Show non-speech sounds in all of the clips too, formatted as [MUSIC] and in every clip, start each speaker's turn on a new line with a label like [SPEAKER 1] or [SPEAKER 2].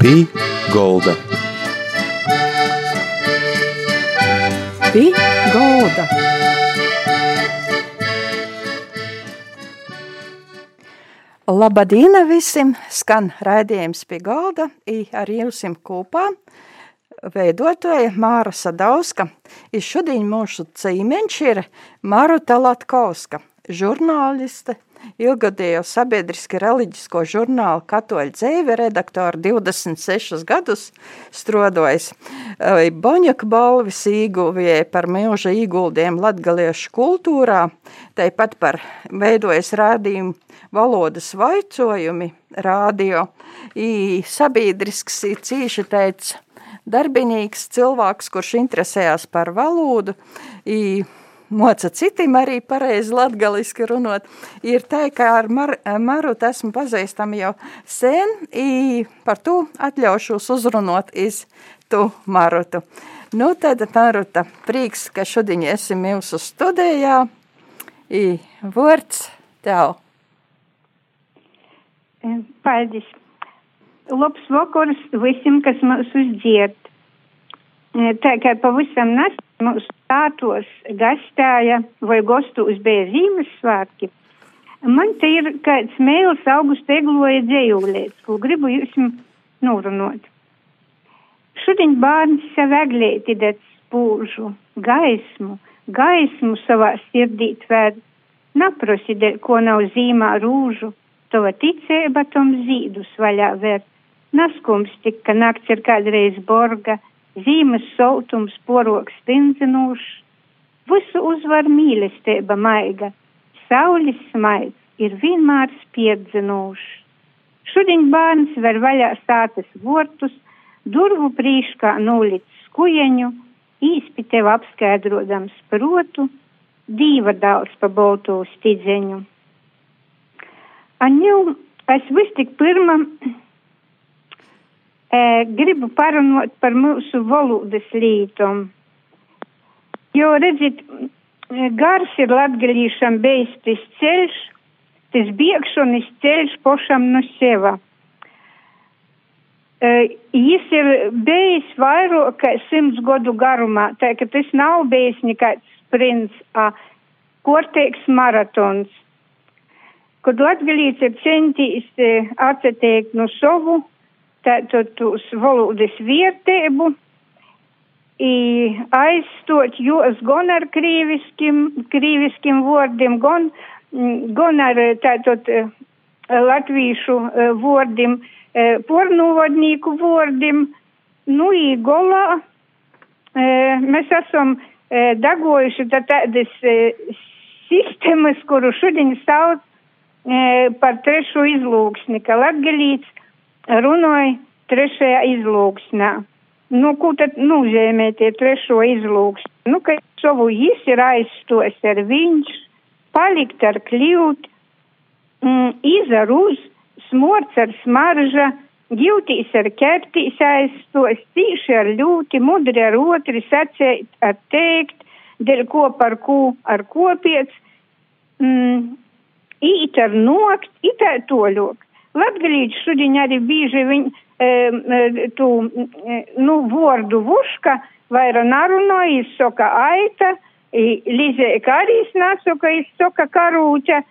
[SPEAKER 1] Pī Golda.
[SPEAKER 2] Pī Golda. Labadīna visiem! Skan raidījums pie galda, i ar jums kopā veidotāja Māra Sadauska. I šodien mūsu cīmeņš ir Maruta Latkovska, žurnāliste, ilgadējo sabiedriski reliģisko žurnālu Katoļu dzēvi redaktori 26 gadus strodojas. Boņaka balvis īguvie par milža īguldiem latgaliešu kultūrā, tāpat par veidojas rādījumu valodas vaicojumi rādio, i sabiedrisks i cīši teica, darbinīgs cilvēks, kurš interesējās par valodu, i moca citiem arī pareizi latgaliski runot, ir tā, ka ar Mar Marutu esmu pazīstama jau sen, i par to atļaušos uzrunot iz tu Marutu. Nu tad, Maruta, prieks, ka šodien esi mūsu studijā, i vārds tev.
[SPEAKER 3] Paldies! Labs vakars visiem, kas mūs uzdzied. Tā kā pavisam nesen mūsu stātos gastēja vai gostos bija Zīmessvētki, man te ir kāds mēls augusta egloja dzējūlēts, ko gribu jums norunot. Šodien bērns sev eglēti det spūžu, gaismu, gaismu savā sirdī tver, naprosi, ko nav zīmā rūžu tava ticība tom zīdus vaļā ver. Naskums tik, ka nakts ir kādreiz borga, zīmes sautums poroks spindzinūšs, visu uzvar mīlestība maiga, saules smaids ir vienmēr spiedzinūšs. Šodien bērns ver vaļā stātas vortus, durvu prīškā nūlic skujeņu, īsti tev apskaidrodams protu, dīva daudz pa boltu stīdzeņu. Aņu, es vis tik pirmā e, gribu parunot par mūsu valodas lītum. Jo, redzit, gars ir latgalīšam bijis tas ceļš, tas biekšanas ceļš pošam no seva. Jis ir bijis vairāk kā simts gadu garumā, tā ka tas nav bijis nekāds sprints, a korteiks maratons kad latgalīts ir centīs e, atseteikt no savu tātad uz valodas vērtību, aizstot jos gan ar krīviskim, krīviskim vārdiem, gan, gan ar tātad e, latvīšu e, vārdiem, pornovadnīku vārdiem. Nu, īgolā mēs esam dagojuši tādas sistēmas, kuru šodien sauc par trešo izlūksni, ka latgalīts runāja trešajā izlūksnā. Nu, ko tad nozīmē tie trešo izlūksni? Nu, ka savu jis ir aizstos ar viņš, palikt ar kļūt, mm, izar uz, smorts ar smarža, Jūtīs ar ķertīs aizstos, tīši ar ļūti, mudri ar otri sacēt, ar teikt, dēļ ko par ko ar kopiec, mm, īt ar nokt, it ar toļok. Latgalīši šodien arī bīži viņ, e, tu, e, nu, vordu vuška, vaira narunāja, izsoka aita, lizēka arī nasoka, izsoka karūķa,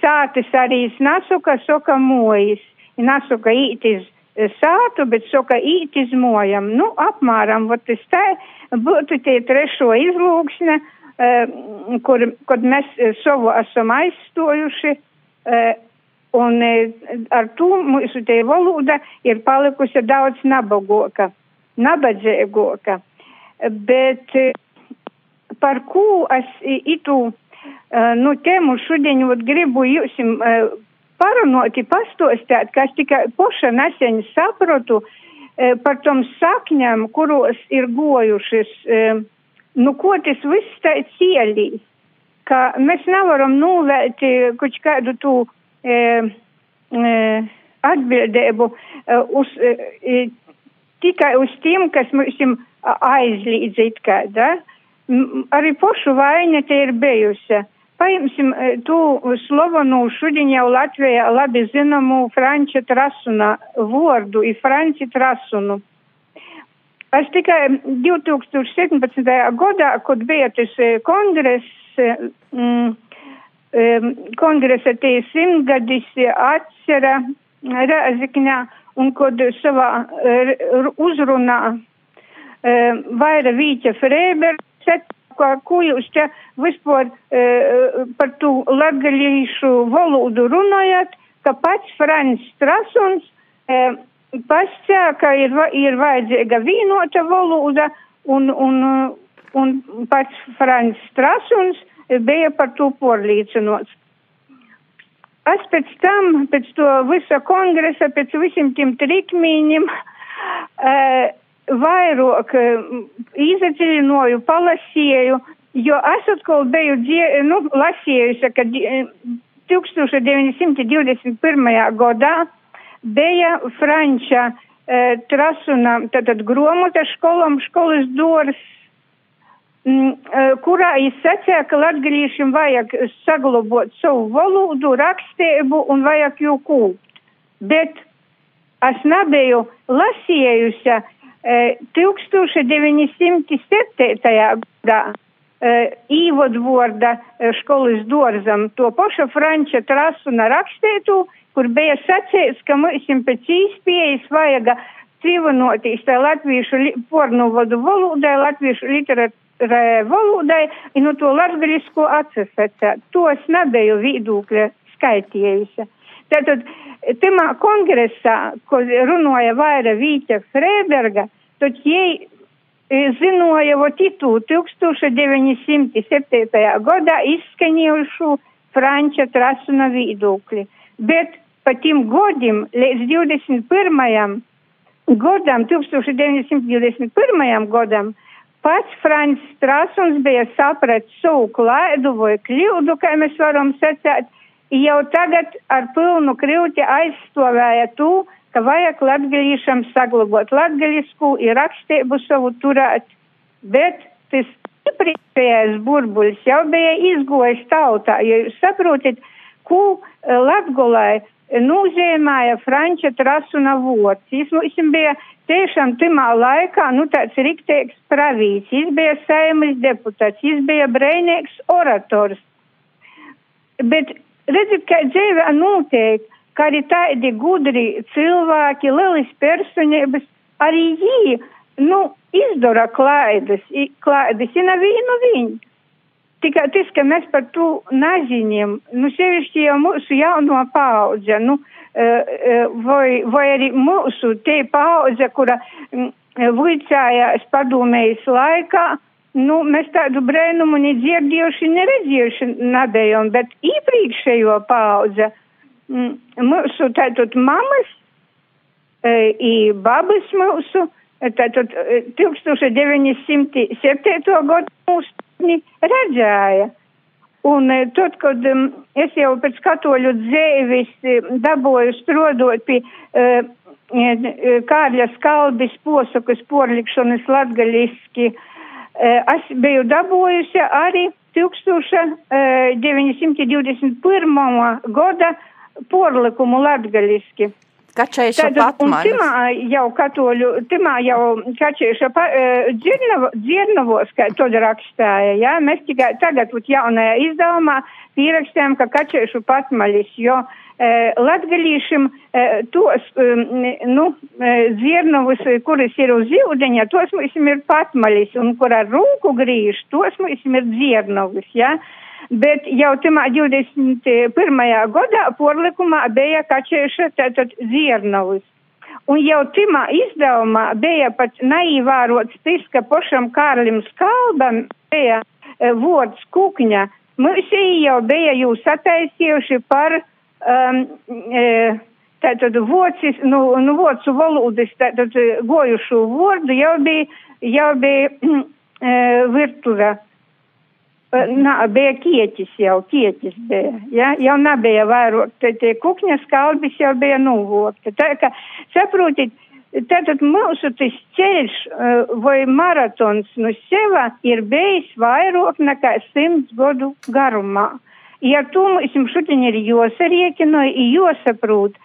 [SPEAKER 3] sātis arī nasoka, soka mojas. Nasoka ītis sātu, bet soka ītis mojam. Nu, apmēram, vat tas tā būtu tie trešo izlūksne. Eh, kur, kur mēs eh, savu esam aizstojuši, un ar to mūsu te valoda ir palikusi daudz nabagoka, nabadzīgoka. Bet par ko es itu, nu, tēmu šodien gribu jūs parunot, pastostāt, ka es tikai poša nesen saprotu par tom sakņām, kuros ir gojušas nu, ko tas viss tā cielīs, ka mēs nevaram novērt kaut kādu tu e, e, atbildību e, uz, e, tikai uz tiem, kas mums aizlīdz it kā, da? Arī pošu vaina te ir bijusi. paimsim tu slovenu šodien jau Latvijā labi zināmu Franča Trasuna vordu, i Franci Trasunu. Es tikai 2017. gadā, kad bija tas kongress, mm, kongresa tie simtgadis atcera Rēzikņā un kad savā uzrunā. Vaira Vīķa Freiber ko jūs te vispār par tu latgalīšu valodu runājat, ka pats Frans Strasuns pasaka, ka ir, ir vajadzīga vienota valoda un, un, un pats Frans Strasuns bija par to porlīcinots. Es pēc tam, pēc to visa kongresa, pēc visiem tiem trikmīņiem, uh, vairāk izadziļināju, palasīju, jo es atkal biju nu, lasījusi, ka 1921. gadā bija Franča e, trasuna, tātad gromota školam, školas dors, m, e, kurā es sacīju, ka latgalīšiem vajag saglabot savu valodu, rakstību un vajag jū kūpt. Bet es nebiju lasījusi 1907. gadā īvodvorda školas dorzam to pašu Franča Trasuna rakstētu, kur bija sacīts, ka mums pēc īspējas vajaga civanotīs tā latviešu pornovodu valodai, latviešu literatūrai valodai, un no to latgalisko atsasacēt. To es nebiju viedokļa skaitījusi. Tātad, timā kongresā, ko runāja Vaira Vīķa Freiberga, tad jai zināja vo titu 1907. gadā izskanējušu Franča Trasuna viedokļi. Bet pa tiem godiem līdz 21. gadam, 1921. gadam, pats Frants Trasuns bija saprat savu klaidu vai kļūdu, kā mēs varam sacēt, jau tagad ar pilnu krīti aizstāvēja to, ka vajag latgalīšam saglabāt latgalisku, ir rakstību savu turēt, bet tas iepriekšējais burbuļs jau bija izgojis tautā, jo jūs saprotat, ko latgulai nozīmēja Franča Trasuna vots. Viņš mums bija tiešām timā laikā, nu tāds rikteiks pravīts, viņš bija saimas deputāts, viņš bija breinīgs orators. Bet redziet, kā dzīvē notiek, ka arī tādi gudri cilvēki, lielas personības, arī jī, nu, izdara klaidas, klaidas, ir nevienu viņu. Tikai tas, ka mēs par to nezinām, nu, sevišķi jau mūsu jauno paudze, nu, vai, vai arī mūsu te paudze, kura vicājās padomējas laikā, nu, mēs tādu brēnumu nedzirdējuši, neredzējuši nebijām, bet iepriekšējo paudze, mūsu tātad mamas, i babas mūsu, tātad 1907. gadu mūsu redzēja. Un tad, kad um, es jau pēc katoļu dzēvis dabūju strodot pie Kārļa skalbis posakas porlikšanas latgaliski, uh, es biju dabūjusi arī 1921. gada porlikumu latgaliski.
[SPEAKER 2] Kačēša patmanis.
[SPEAKER 3] Timā jau katoļu, timā jau kačēša pa, uh, dzirnavos, kā to rakstāja, jā, ja? mēs tikai tagad, vat jaunajā izdevumā, pierakstējām, ka kačēšu patmaļis, jo uh, latgalīšim uh, tos, nu, dzirnavus, kuras ir uz ūdeņa, tos mums ir patmaļis, un kur ar rūku grīž, tos mums ir dzirnavus, jā. Ja? Bet jau timā 21. gadā porlikumā bija kačēša tātad ziernavis. Un jau timā izdevumā bija pat neīvērots tas, ka pašam Kārlim Skalbam bija e, vārds kukņa. Mums jau bija jūs attaisījuši par um, e, tātad vocis, nu, nu vocu valodas, tātad gojušu vārdu jau bija, jau bija e, virtuve. Nā, bija kieķis jau, kieķis bija, ja, jau nebija vairāk, te tie kukņa skalbis jau bija nuvokta. Tā kā, saprotiet, Tātad mūsu tas ceļš vai maratons no seva ir bijis vairāk nekā simts gadu garumā. Ja to mums šodien ir jāsariekina, jāsaprot,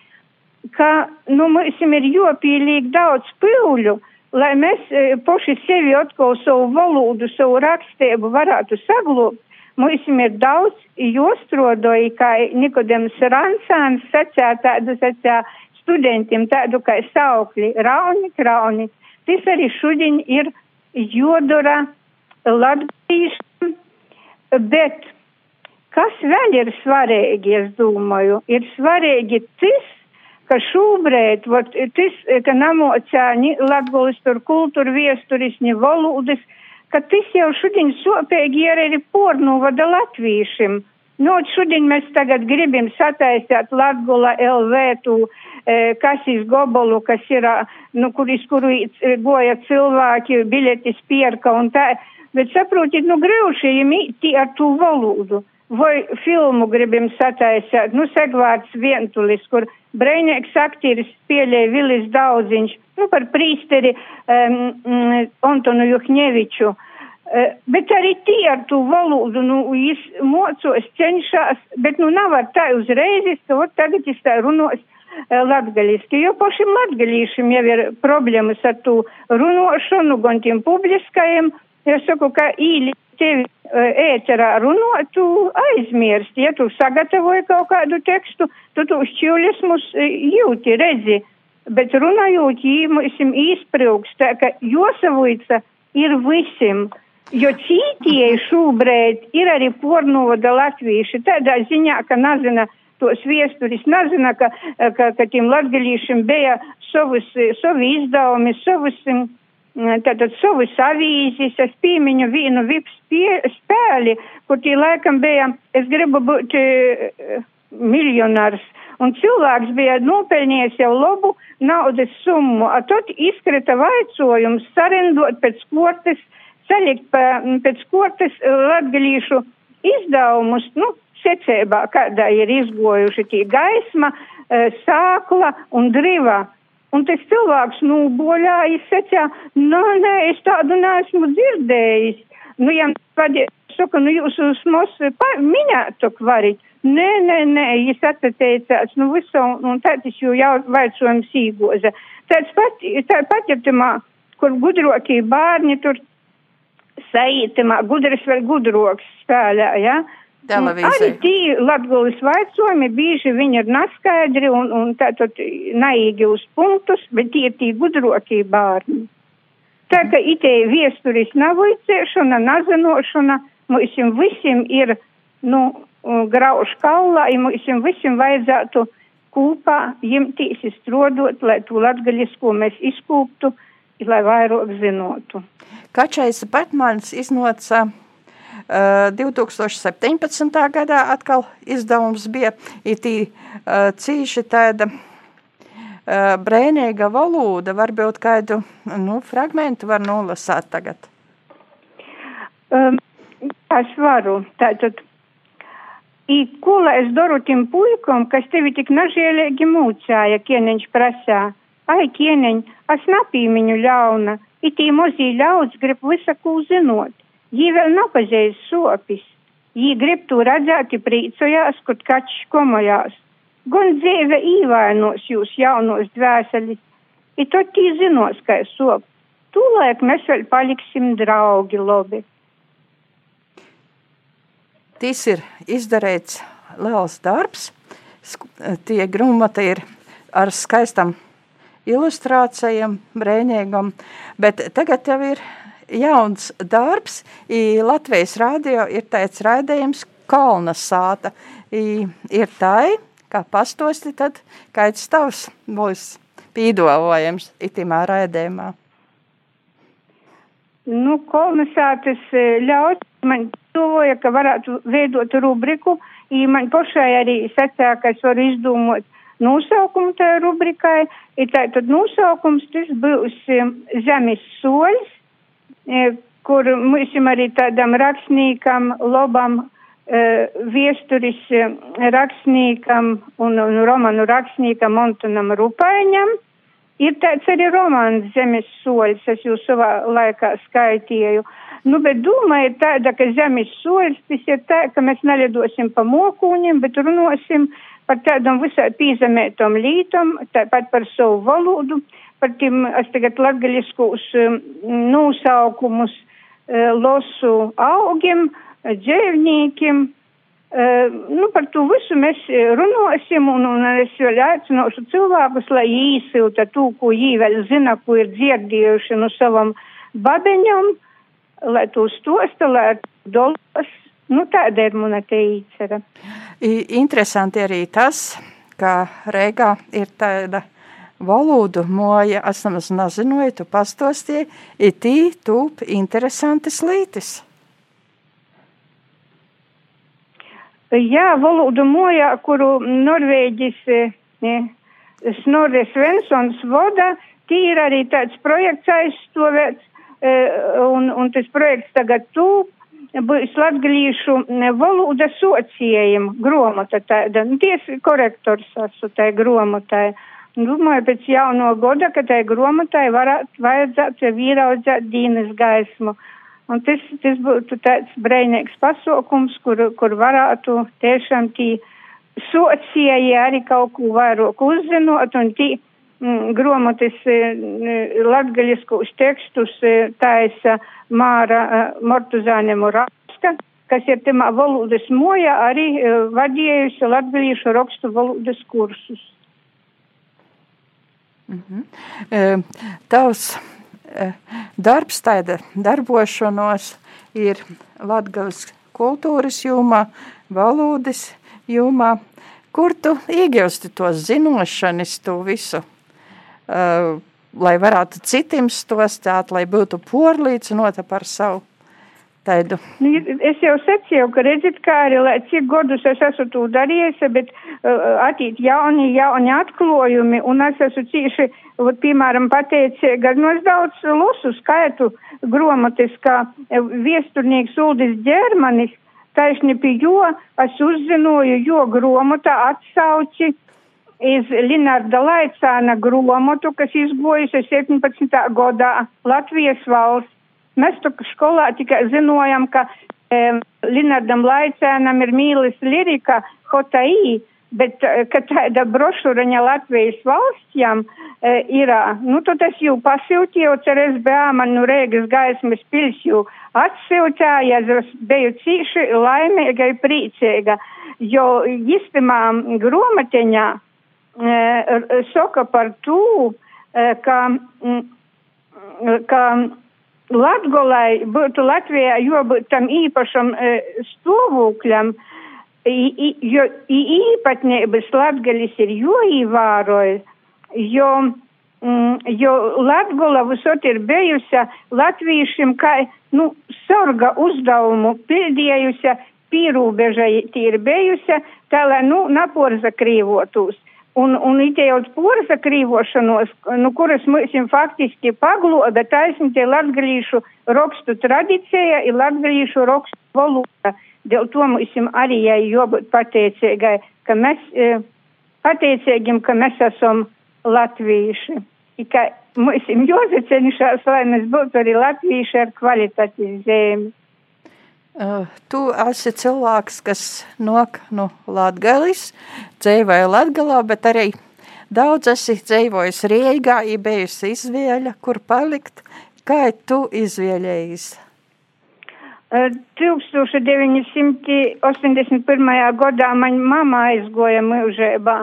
[SPEAKER 3] ka, nu, mums ir jāpieliek daudz pīļu, lai mēs paši sevi atkal savu valodu, savu rakstību varētu saglabāt. Mums ir daudz jāstrodoja, kā Nikodems Ransāns sacā, tādu sacā, studentiem tādu kā saukļi rauni, krauni. Tas arī šodien ir jodara latviešiem, bet kas vēl ir svarīgi, es domāju, ir svarīgi tas, ka šobrīd, vot, tas, ka namocāņi latgulis tur kultūra, viesturis, ne valodas, ka tas jau šodien sopīgi ir arī pornuvada latviešiem. Nu, šodien mēs tagad gribam sataisīt Latgula LV tu e, kasīs gobolu, kas ir, nu, kuris, kuru goja cilvēki, biļetis pierka un tā, bet saprotiet, nu, grūši imīti ar tu valodu. Vai filmu gribam sataisīt, nu, segvārds vientulis, kur breinīgs aktieris spēlēja Vilis Daudziņš, nu, par prīsteri um, Antonu Juhņeviču. Uh, Eh, bet arī tie ar to valodu, nu, viņš mocos, cenšas, bet, nu, nav ar tā uzreiz, ka, ot, tagad es tā runos eh, latgaļiski, jo pašiem latgaļīšiem jau ir problēmas ar to runošanu, gan tiem publiskajiem. Es saku, ka īli tevi eh, ēterā runot, tu aizmirsti, ja tu sagatavoji kaut kādu tekstu, tu tu šķiuļismus jūti, redzi, bet runājot, jīm īsprūks, tā ka josavoica ir visiem. Jo cītie šobrīd ir arī pornoda latvieši. Tādā ziņā, ka nezina tos viesturis, nezina, ka, ka, ka tiem latgalīšiem bija savus, savi izdevumi, savus, tātad savus avīzes, es piemiņu vienu pie, spēli, kur tie laikam bija, es gribu būt uh, miljonārs. Un cilvēks bija nopelnījis jau labu naudas summu, a tad izkrita vaicojums sarendot pēc kvotas salikt pa, pēc kortes eh, latgalīšu izdevumus, nu, secībā, kādā ir izgojuši tie gaisma, eh, sākla un driva. Un tas cilvēks, nu, boļājas secā, nu, nē, es tādu neesmu dzirdējis. Nu, ja padies, saka, nu, jūs uz mums minētok varit. Nē, nē, nē, jūs atteicās, nu, visu, un tāds jau jau vaicojums īgoza. Tāds pat, tā patietamā, kur gudrokie bērni tur saītamā gudrs vai gudroks spēlē, ja?
[SPEAKER 2] Televīzija.
[SPEAKER 3] Arī tī latgulis vaicojumi bieži viņi ir neskaidri un, un tātad naīgi uz punktus, bet tie ir tī gudrokie bārni. Tā ka itē viesturis navicēšana, nazinošana, mums visiem ir, nu, grauž kaulā, ja mums visiem vajadzētu kūpā jimtīs izstrodot, lai to latgaļisko mēs izkūptu, lai vairāk zinotu.
[SPEAKER 2] Kačais Batmans iznāca 2017. gadā atkal izdevums bija itī cīši tāda brēnīga valoda, varbūt kādu nu, fragmentu var nolasāt tagad.
[SPEAKER 3] Um, es varu. Tātad, I, ko lai es daru tim puikam, kas tevi tik nažielīgi mūcāja, kieneņš prasā? Ai, kieneņ, es napīmiņu ļauna Itī mozī ļauds grib visaku zinot. Jī vēl napazīst sopis. Jī grib to redzēt, priecojās, kur kačs komojās. Gon dzīve īvainos jūs jaunos dvēselis. I tad tī zinos, kā sop. Tūlēk mēs vēl paliksim draugi lobi.
[SPEAKER 2] Tis ir izdarīts liels darbs. Tie grumati ir ar skaistam ilustrācijām, brēņīgam, bet tagad jau ir jauns darbs, i Latvijas radio ir tāds raidījums Kalna sāta. I ir tai, kā pastosti tad, kāds tavs būs pīdolojams itimā raidījumā.
[SPEAKER 3] Nu, kolonizācijas e, ļaut man tuvoja, ka varētu veidot rubriku, i man pašai arī sacīja, ka es varu izdomot nosaukumu tajā rubrikai. Ir tātad nosaukums, tas būs um, zemes soļs, kur mums arī tādam rakstniekam, lobam, e, viesturis rakstniekam un, un romanu rakstniekam Montanam Rupaiņam Ir tāds arī romāns Zemes soļs, es jūs savā laikā skaitīju. Nu, bet doma ir tāda, ka Zemes soļs tas ir tā, ka mēs nelidosim pa mokūņiem, bet runosim par tādam visai pīzemētom lītom, tāpat par savu valodu, par tiem, es tagad latgaļiskos um, nosaukumus uh, losu augiem, dzēvniekiem Uh, nu, par to visu mēs eh, runāsim, un, un es vēl aicināšu cilvēkus, lai īsilta to, ko viņi vēl zina, ko ir dzirdējuši no savam babeņam, lai to stosta, lai dolas. Nu, tāda ir mana teicera.
[SPEAKER 2] Interesanti arī tas, ka Rēgā ir tāda valodu moja, es nemaz nezināju, tu pastostie, ir tī tūp interesantas lītis.
[SPEAKER 3] Jā, valodu mojā, kuru Norvēģis ne, Snorre Svensons vada, tī ir arī tāds projekts aizstāvēts, e, un, un tas projekts tagad tūp būs latgalīšu valoda sociējuma gromata tāda, nu, tiesa korektors esmu tai gromatai. Domāju, pēc jauno goda, ka tai gromatai varētu vajadzētu vīraudzēt dīnes gaismu. Un tas, tas būtu tāds brīvīgs pasākums, kur, kur varētu tiešām tī sociēji arī kaut ko vairāk uzzinot un tī mm, gromotis mm, latgaļiskos tekstus e, taisa Māra e, Mortuzāne Muravska, kas ir tamā valodas moja arī e, vadījusi latgaļiešu rakstu valodas kursus.
[SPEAKER 2] Mm -hmm. Tavs Eh, darbs, tāda darbošanos ir Latgales kultūras jūmā, valodas jūmā, kur tu iegūsti to zinošanas, to visu, lai varētu citiem stostāt, lai būtu porlīdzinota par savu tādu.
[SPEAKER 3] Nu, es jau secīju, ka redzat, kā arī, cik godus es esmu to darījusi, bet uh, attīt jauni, jauni atklājumi, un es esmu cīši, vat, piemēram, pateicīga, nu es daudz lusu skaitu gromatis, kā viesturnieks Uldis Ģermanis, taisni pie jo es uzzinoju, jo gromata atsauci iz Linarda Laicāna gromotu, kas izgojusi 17. gadā Latvijas valsts Mēs tur skolā tikai zinojam, ka e, Linardam Laicēnam ir mīlis lirika Hotai, bet e, ka tāda brošūraņa Latvijas valstjām e, ir, nu tad es jau pasūtīju, cer SBA man nu Rēgas gaismas pils jau atsūtīja, es biju cīši laimīga un priecīga, jo īstamā gromateņā e, saka par to, e, ka, ka Latgolai būtu Latvijā jābūt tam īpašam e, stāvokļam, jo īpatnības Latgalis ir jāīvēroja, jo, mm, jo Latgola visot ir bijusi latviešiem kā, nu, sorga uzdevumu pildījusi, pīrūbeža ir bijusi, tā lai, nu, naporza krīvotos. Un, un itējot porza krīvošanos, nu, kuras mums faktiski pagloda taisni tie latgalīšu rokstu tradicija ir latgalīšu rokstu valoda. Dēļ to mums arī jābūt pateicīgai, ka mēs, e, pateicīgiem, ka mēs esam latvieši. Ka mums jāsacenšās, lai mēs būtu arī latvieši ar kvalitāti zemi.
[SPEAKER 2] Uh, tu esi cilvēks, kas nok no Latgales, dzīvoja Latgalā, bet arī daudz esi dzīvojis Rīgā, ir bijusi izvēle, kur palikt. Kā tu izvēlējies?
[SPEAKER 3] Uh, 1981. gadā man mamma aizgoja mūžībā.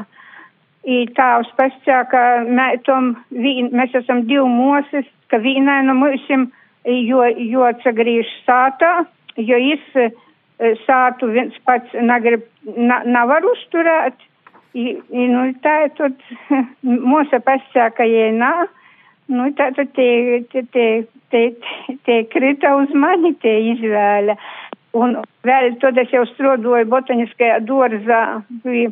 [SPEAKER 3] Tāvs pasakā, ka mētom, mēs esam divi mūsis, ka vienai no mūsim, jo, jo atsagrīž sātā jo jis e, sātu viens pats negrib, na, nevar uzturēt. I, nu, tā ir tad [LAUGHS] mūsu pasaka, ja nā, nu, tā tad tie, tie, tie, tie, tie krita uz mani tie izvēle. Un vēl tad es jau strodoju botaniskajā dārzā pie,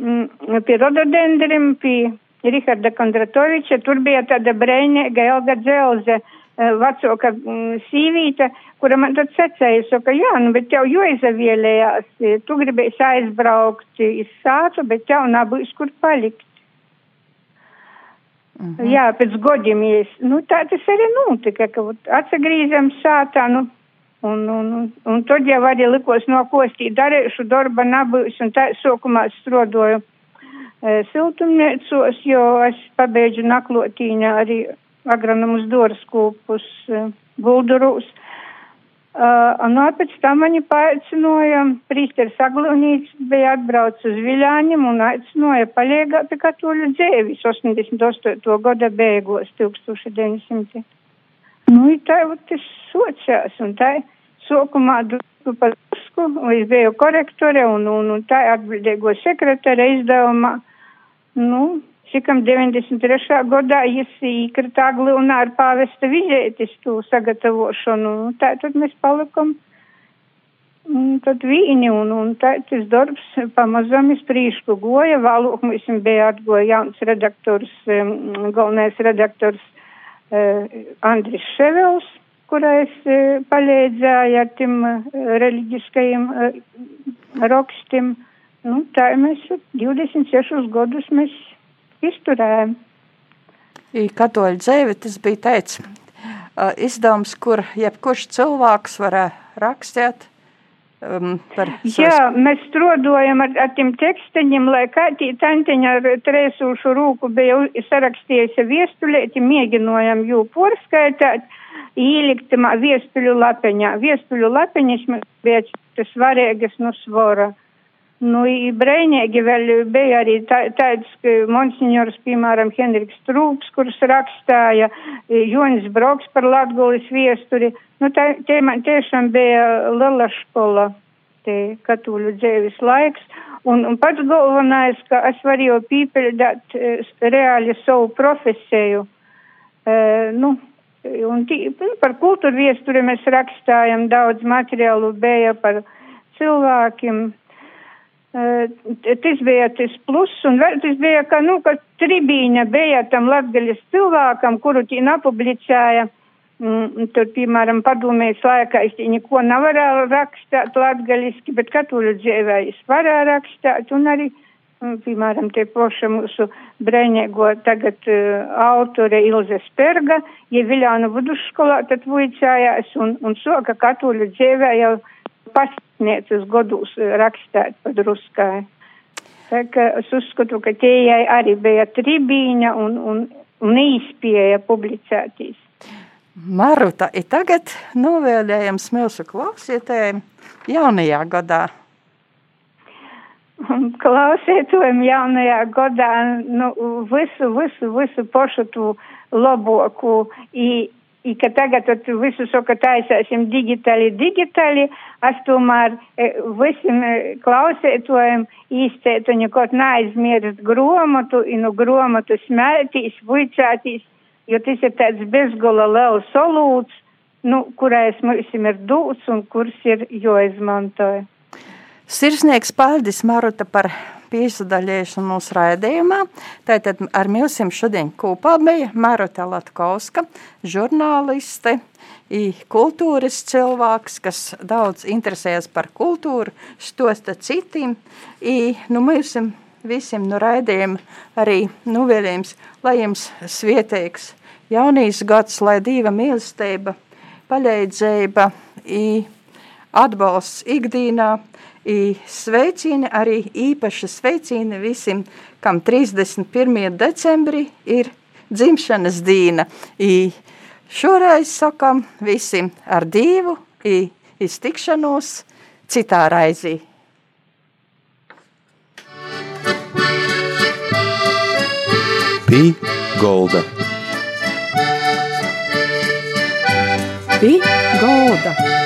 [SPEAKER 3] mm, pie rododendrim, pie Riharda Kondratoviča. Tur bija tāda brēņēga Elga Dzelze Eh, vecāka mm, sīvīte, kura man tad secēja, saka, jā, nu, bet tev jāizavielējās, tu gribēsi aizbraukt iz sātu, bet tev nav bijis kur palikt. Mm -hmm. Jā, pēc godiem, ja es, nu tā tas arī notika, ka atsagrīzam sātā, nu, un, un, un, un tad jau arī likos no kostī darīšu darba nabūs, un tā sokumā strodoju e, siltumniecos, jo es pabeidzu naklotīņā arī agronomus dārskūpus e, buldurūs. Uh, un pēc tam mani paaicināja, prīsteris Aglunīts bija atbrauc uz Viļāņiem un aicināja paliegā pie katoļu dzēvis 88. gada beigos 1900. Nu, tā jau tas socās, un tā sokumā drusku par drusku, es biju korektore un, un, un tā atbildīgo sekretare izdevumā. Nu, Cikam 93. gadā es īkritā glūnā ar pāvesta vizētis tū sagatavošanu. Nu, tā tad mēs palikam tad vīni un, un tā tas darbs pamazam iz prīšku goja. Vēlāk mums bija atgoja jauns redaktors, galvenais redaktors uh, Andris Ševels, kurais uh, palīdzēja ar tim uh, reliģiskajiem uh, rakstiem. Nu, tā mēs 26 gadus mēs izturējām.
[SPEAKER 2] Katoļu dzēvi tas bija teicis izdevums, kur jebkurš cilvēks varēja rakstīt. Um,
[SPEAKER 3] Jā, mēs strādājam ar, ar tiem teksteņiem, lai tī tantiņa ar trēsūšu rūku bija sarakstījusi viestuļēti, mēģinājam jū porskaitāt, īlikt viestuļu lapeņā. Viestuļu lapeņas mēs bija tas svarīgas no svora. Nu, brēņēgi vēl bija arī tā, tāds, ka monsignors, piemēram, Henriks Trūks, kurš rakstāja, Jonis Broks par Latgulis viesturi. Nu, tā, tie man tiešām bija liela škola, te katoļu dzēvis laiks. Un, un pats galvenais, ka es varu jau pīpeļdāt reāli savu profesiju. E, nu, un tī, par kultūru viesturi mēs rakstājam daudz materiālu, bija par cilvēkiem tas bija tas pluss, un vēl tas bija, ka, nu, ka tribīna bija tam latgaļas cilvēkam, kuru tī napublicēja, mm, tur, piemēram, padomējas laikā, es neko nevarēju rakstāt latgaļiski, bet katoļu dzīvē es varēju rakstāt, un arī, mm, piemēram, tie poša mūsu brēņēgo tagad uh, autore Ilze Sperga, ja Viļānu vidusskolā tad vuicājās, un, un soka katoļu dzīvē jau pasniedzis godus eh, rakstēt pa druskai. Tā kā es uzskatu, ka tie arī bija tribīņa un, un, un īspēja publicētīs.
[SPEAKER 2] Maruta, ir tagad novēlējams mūsu klausītājiem jaunajā gadā.
[SPEAKER 3] Klausītājiem jaunajā gadā nu, visu, visu, visu pašu tu laboku. I, I ka tagad visu saka taisāsim digitāli, digitāli, es tomēr e, visiem klausētojiem īstētu nekot neaizmirst gromatu, un no gromatu smētīs, vuicātīs, jo tas ir tāds bezgala liels solūts, nu, kurais mums ir dūts un kurs ir joizmantoja.
[SPEAKER 2] Sirsnieks paldies Maruta par piesadaļošanu mūsu raidījumā. Tātad ar mums šodien kopā bija Maruta Latkovska, žurnāliste, kultūras cilvēks, kas daudz interesējas par kultūru, stosta citiem. I, nu, mums visiem no raidījuma arī nuvēlējums, lai jums svietēks jaunīs gads, lai dieva mīlestība, paļēdzība, atbalsts ikdīnā, I sveicini arī īpaši sveicini visiem, kam 31. decembrī ir dzimšanas dīna. I šoreiz sakam visiem ar divu, i iztikšanos citā raizī.
[SPEAKER 1] Pī Golda.
[SPEAKER 2] Pī Golda.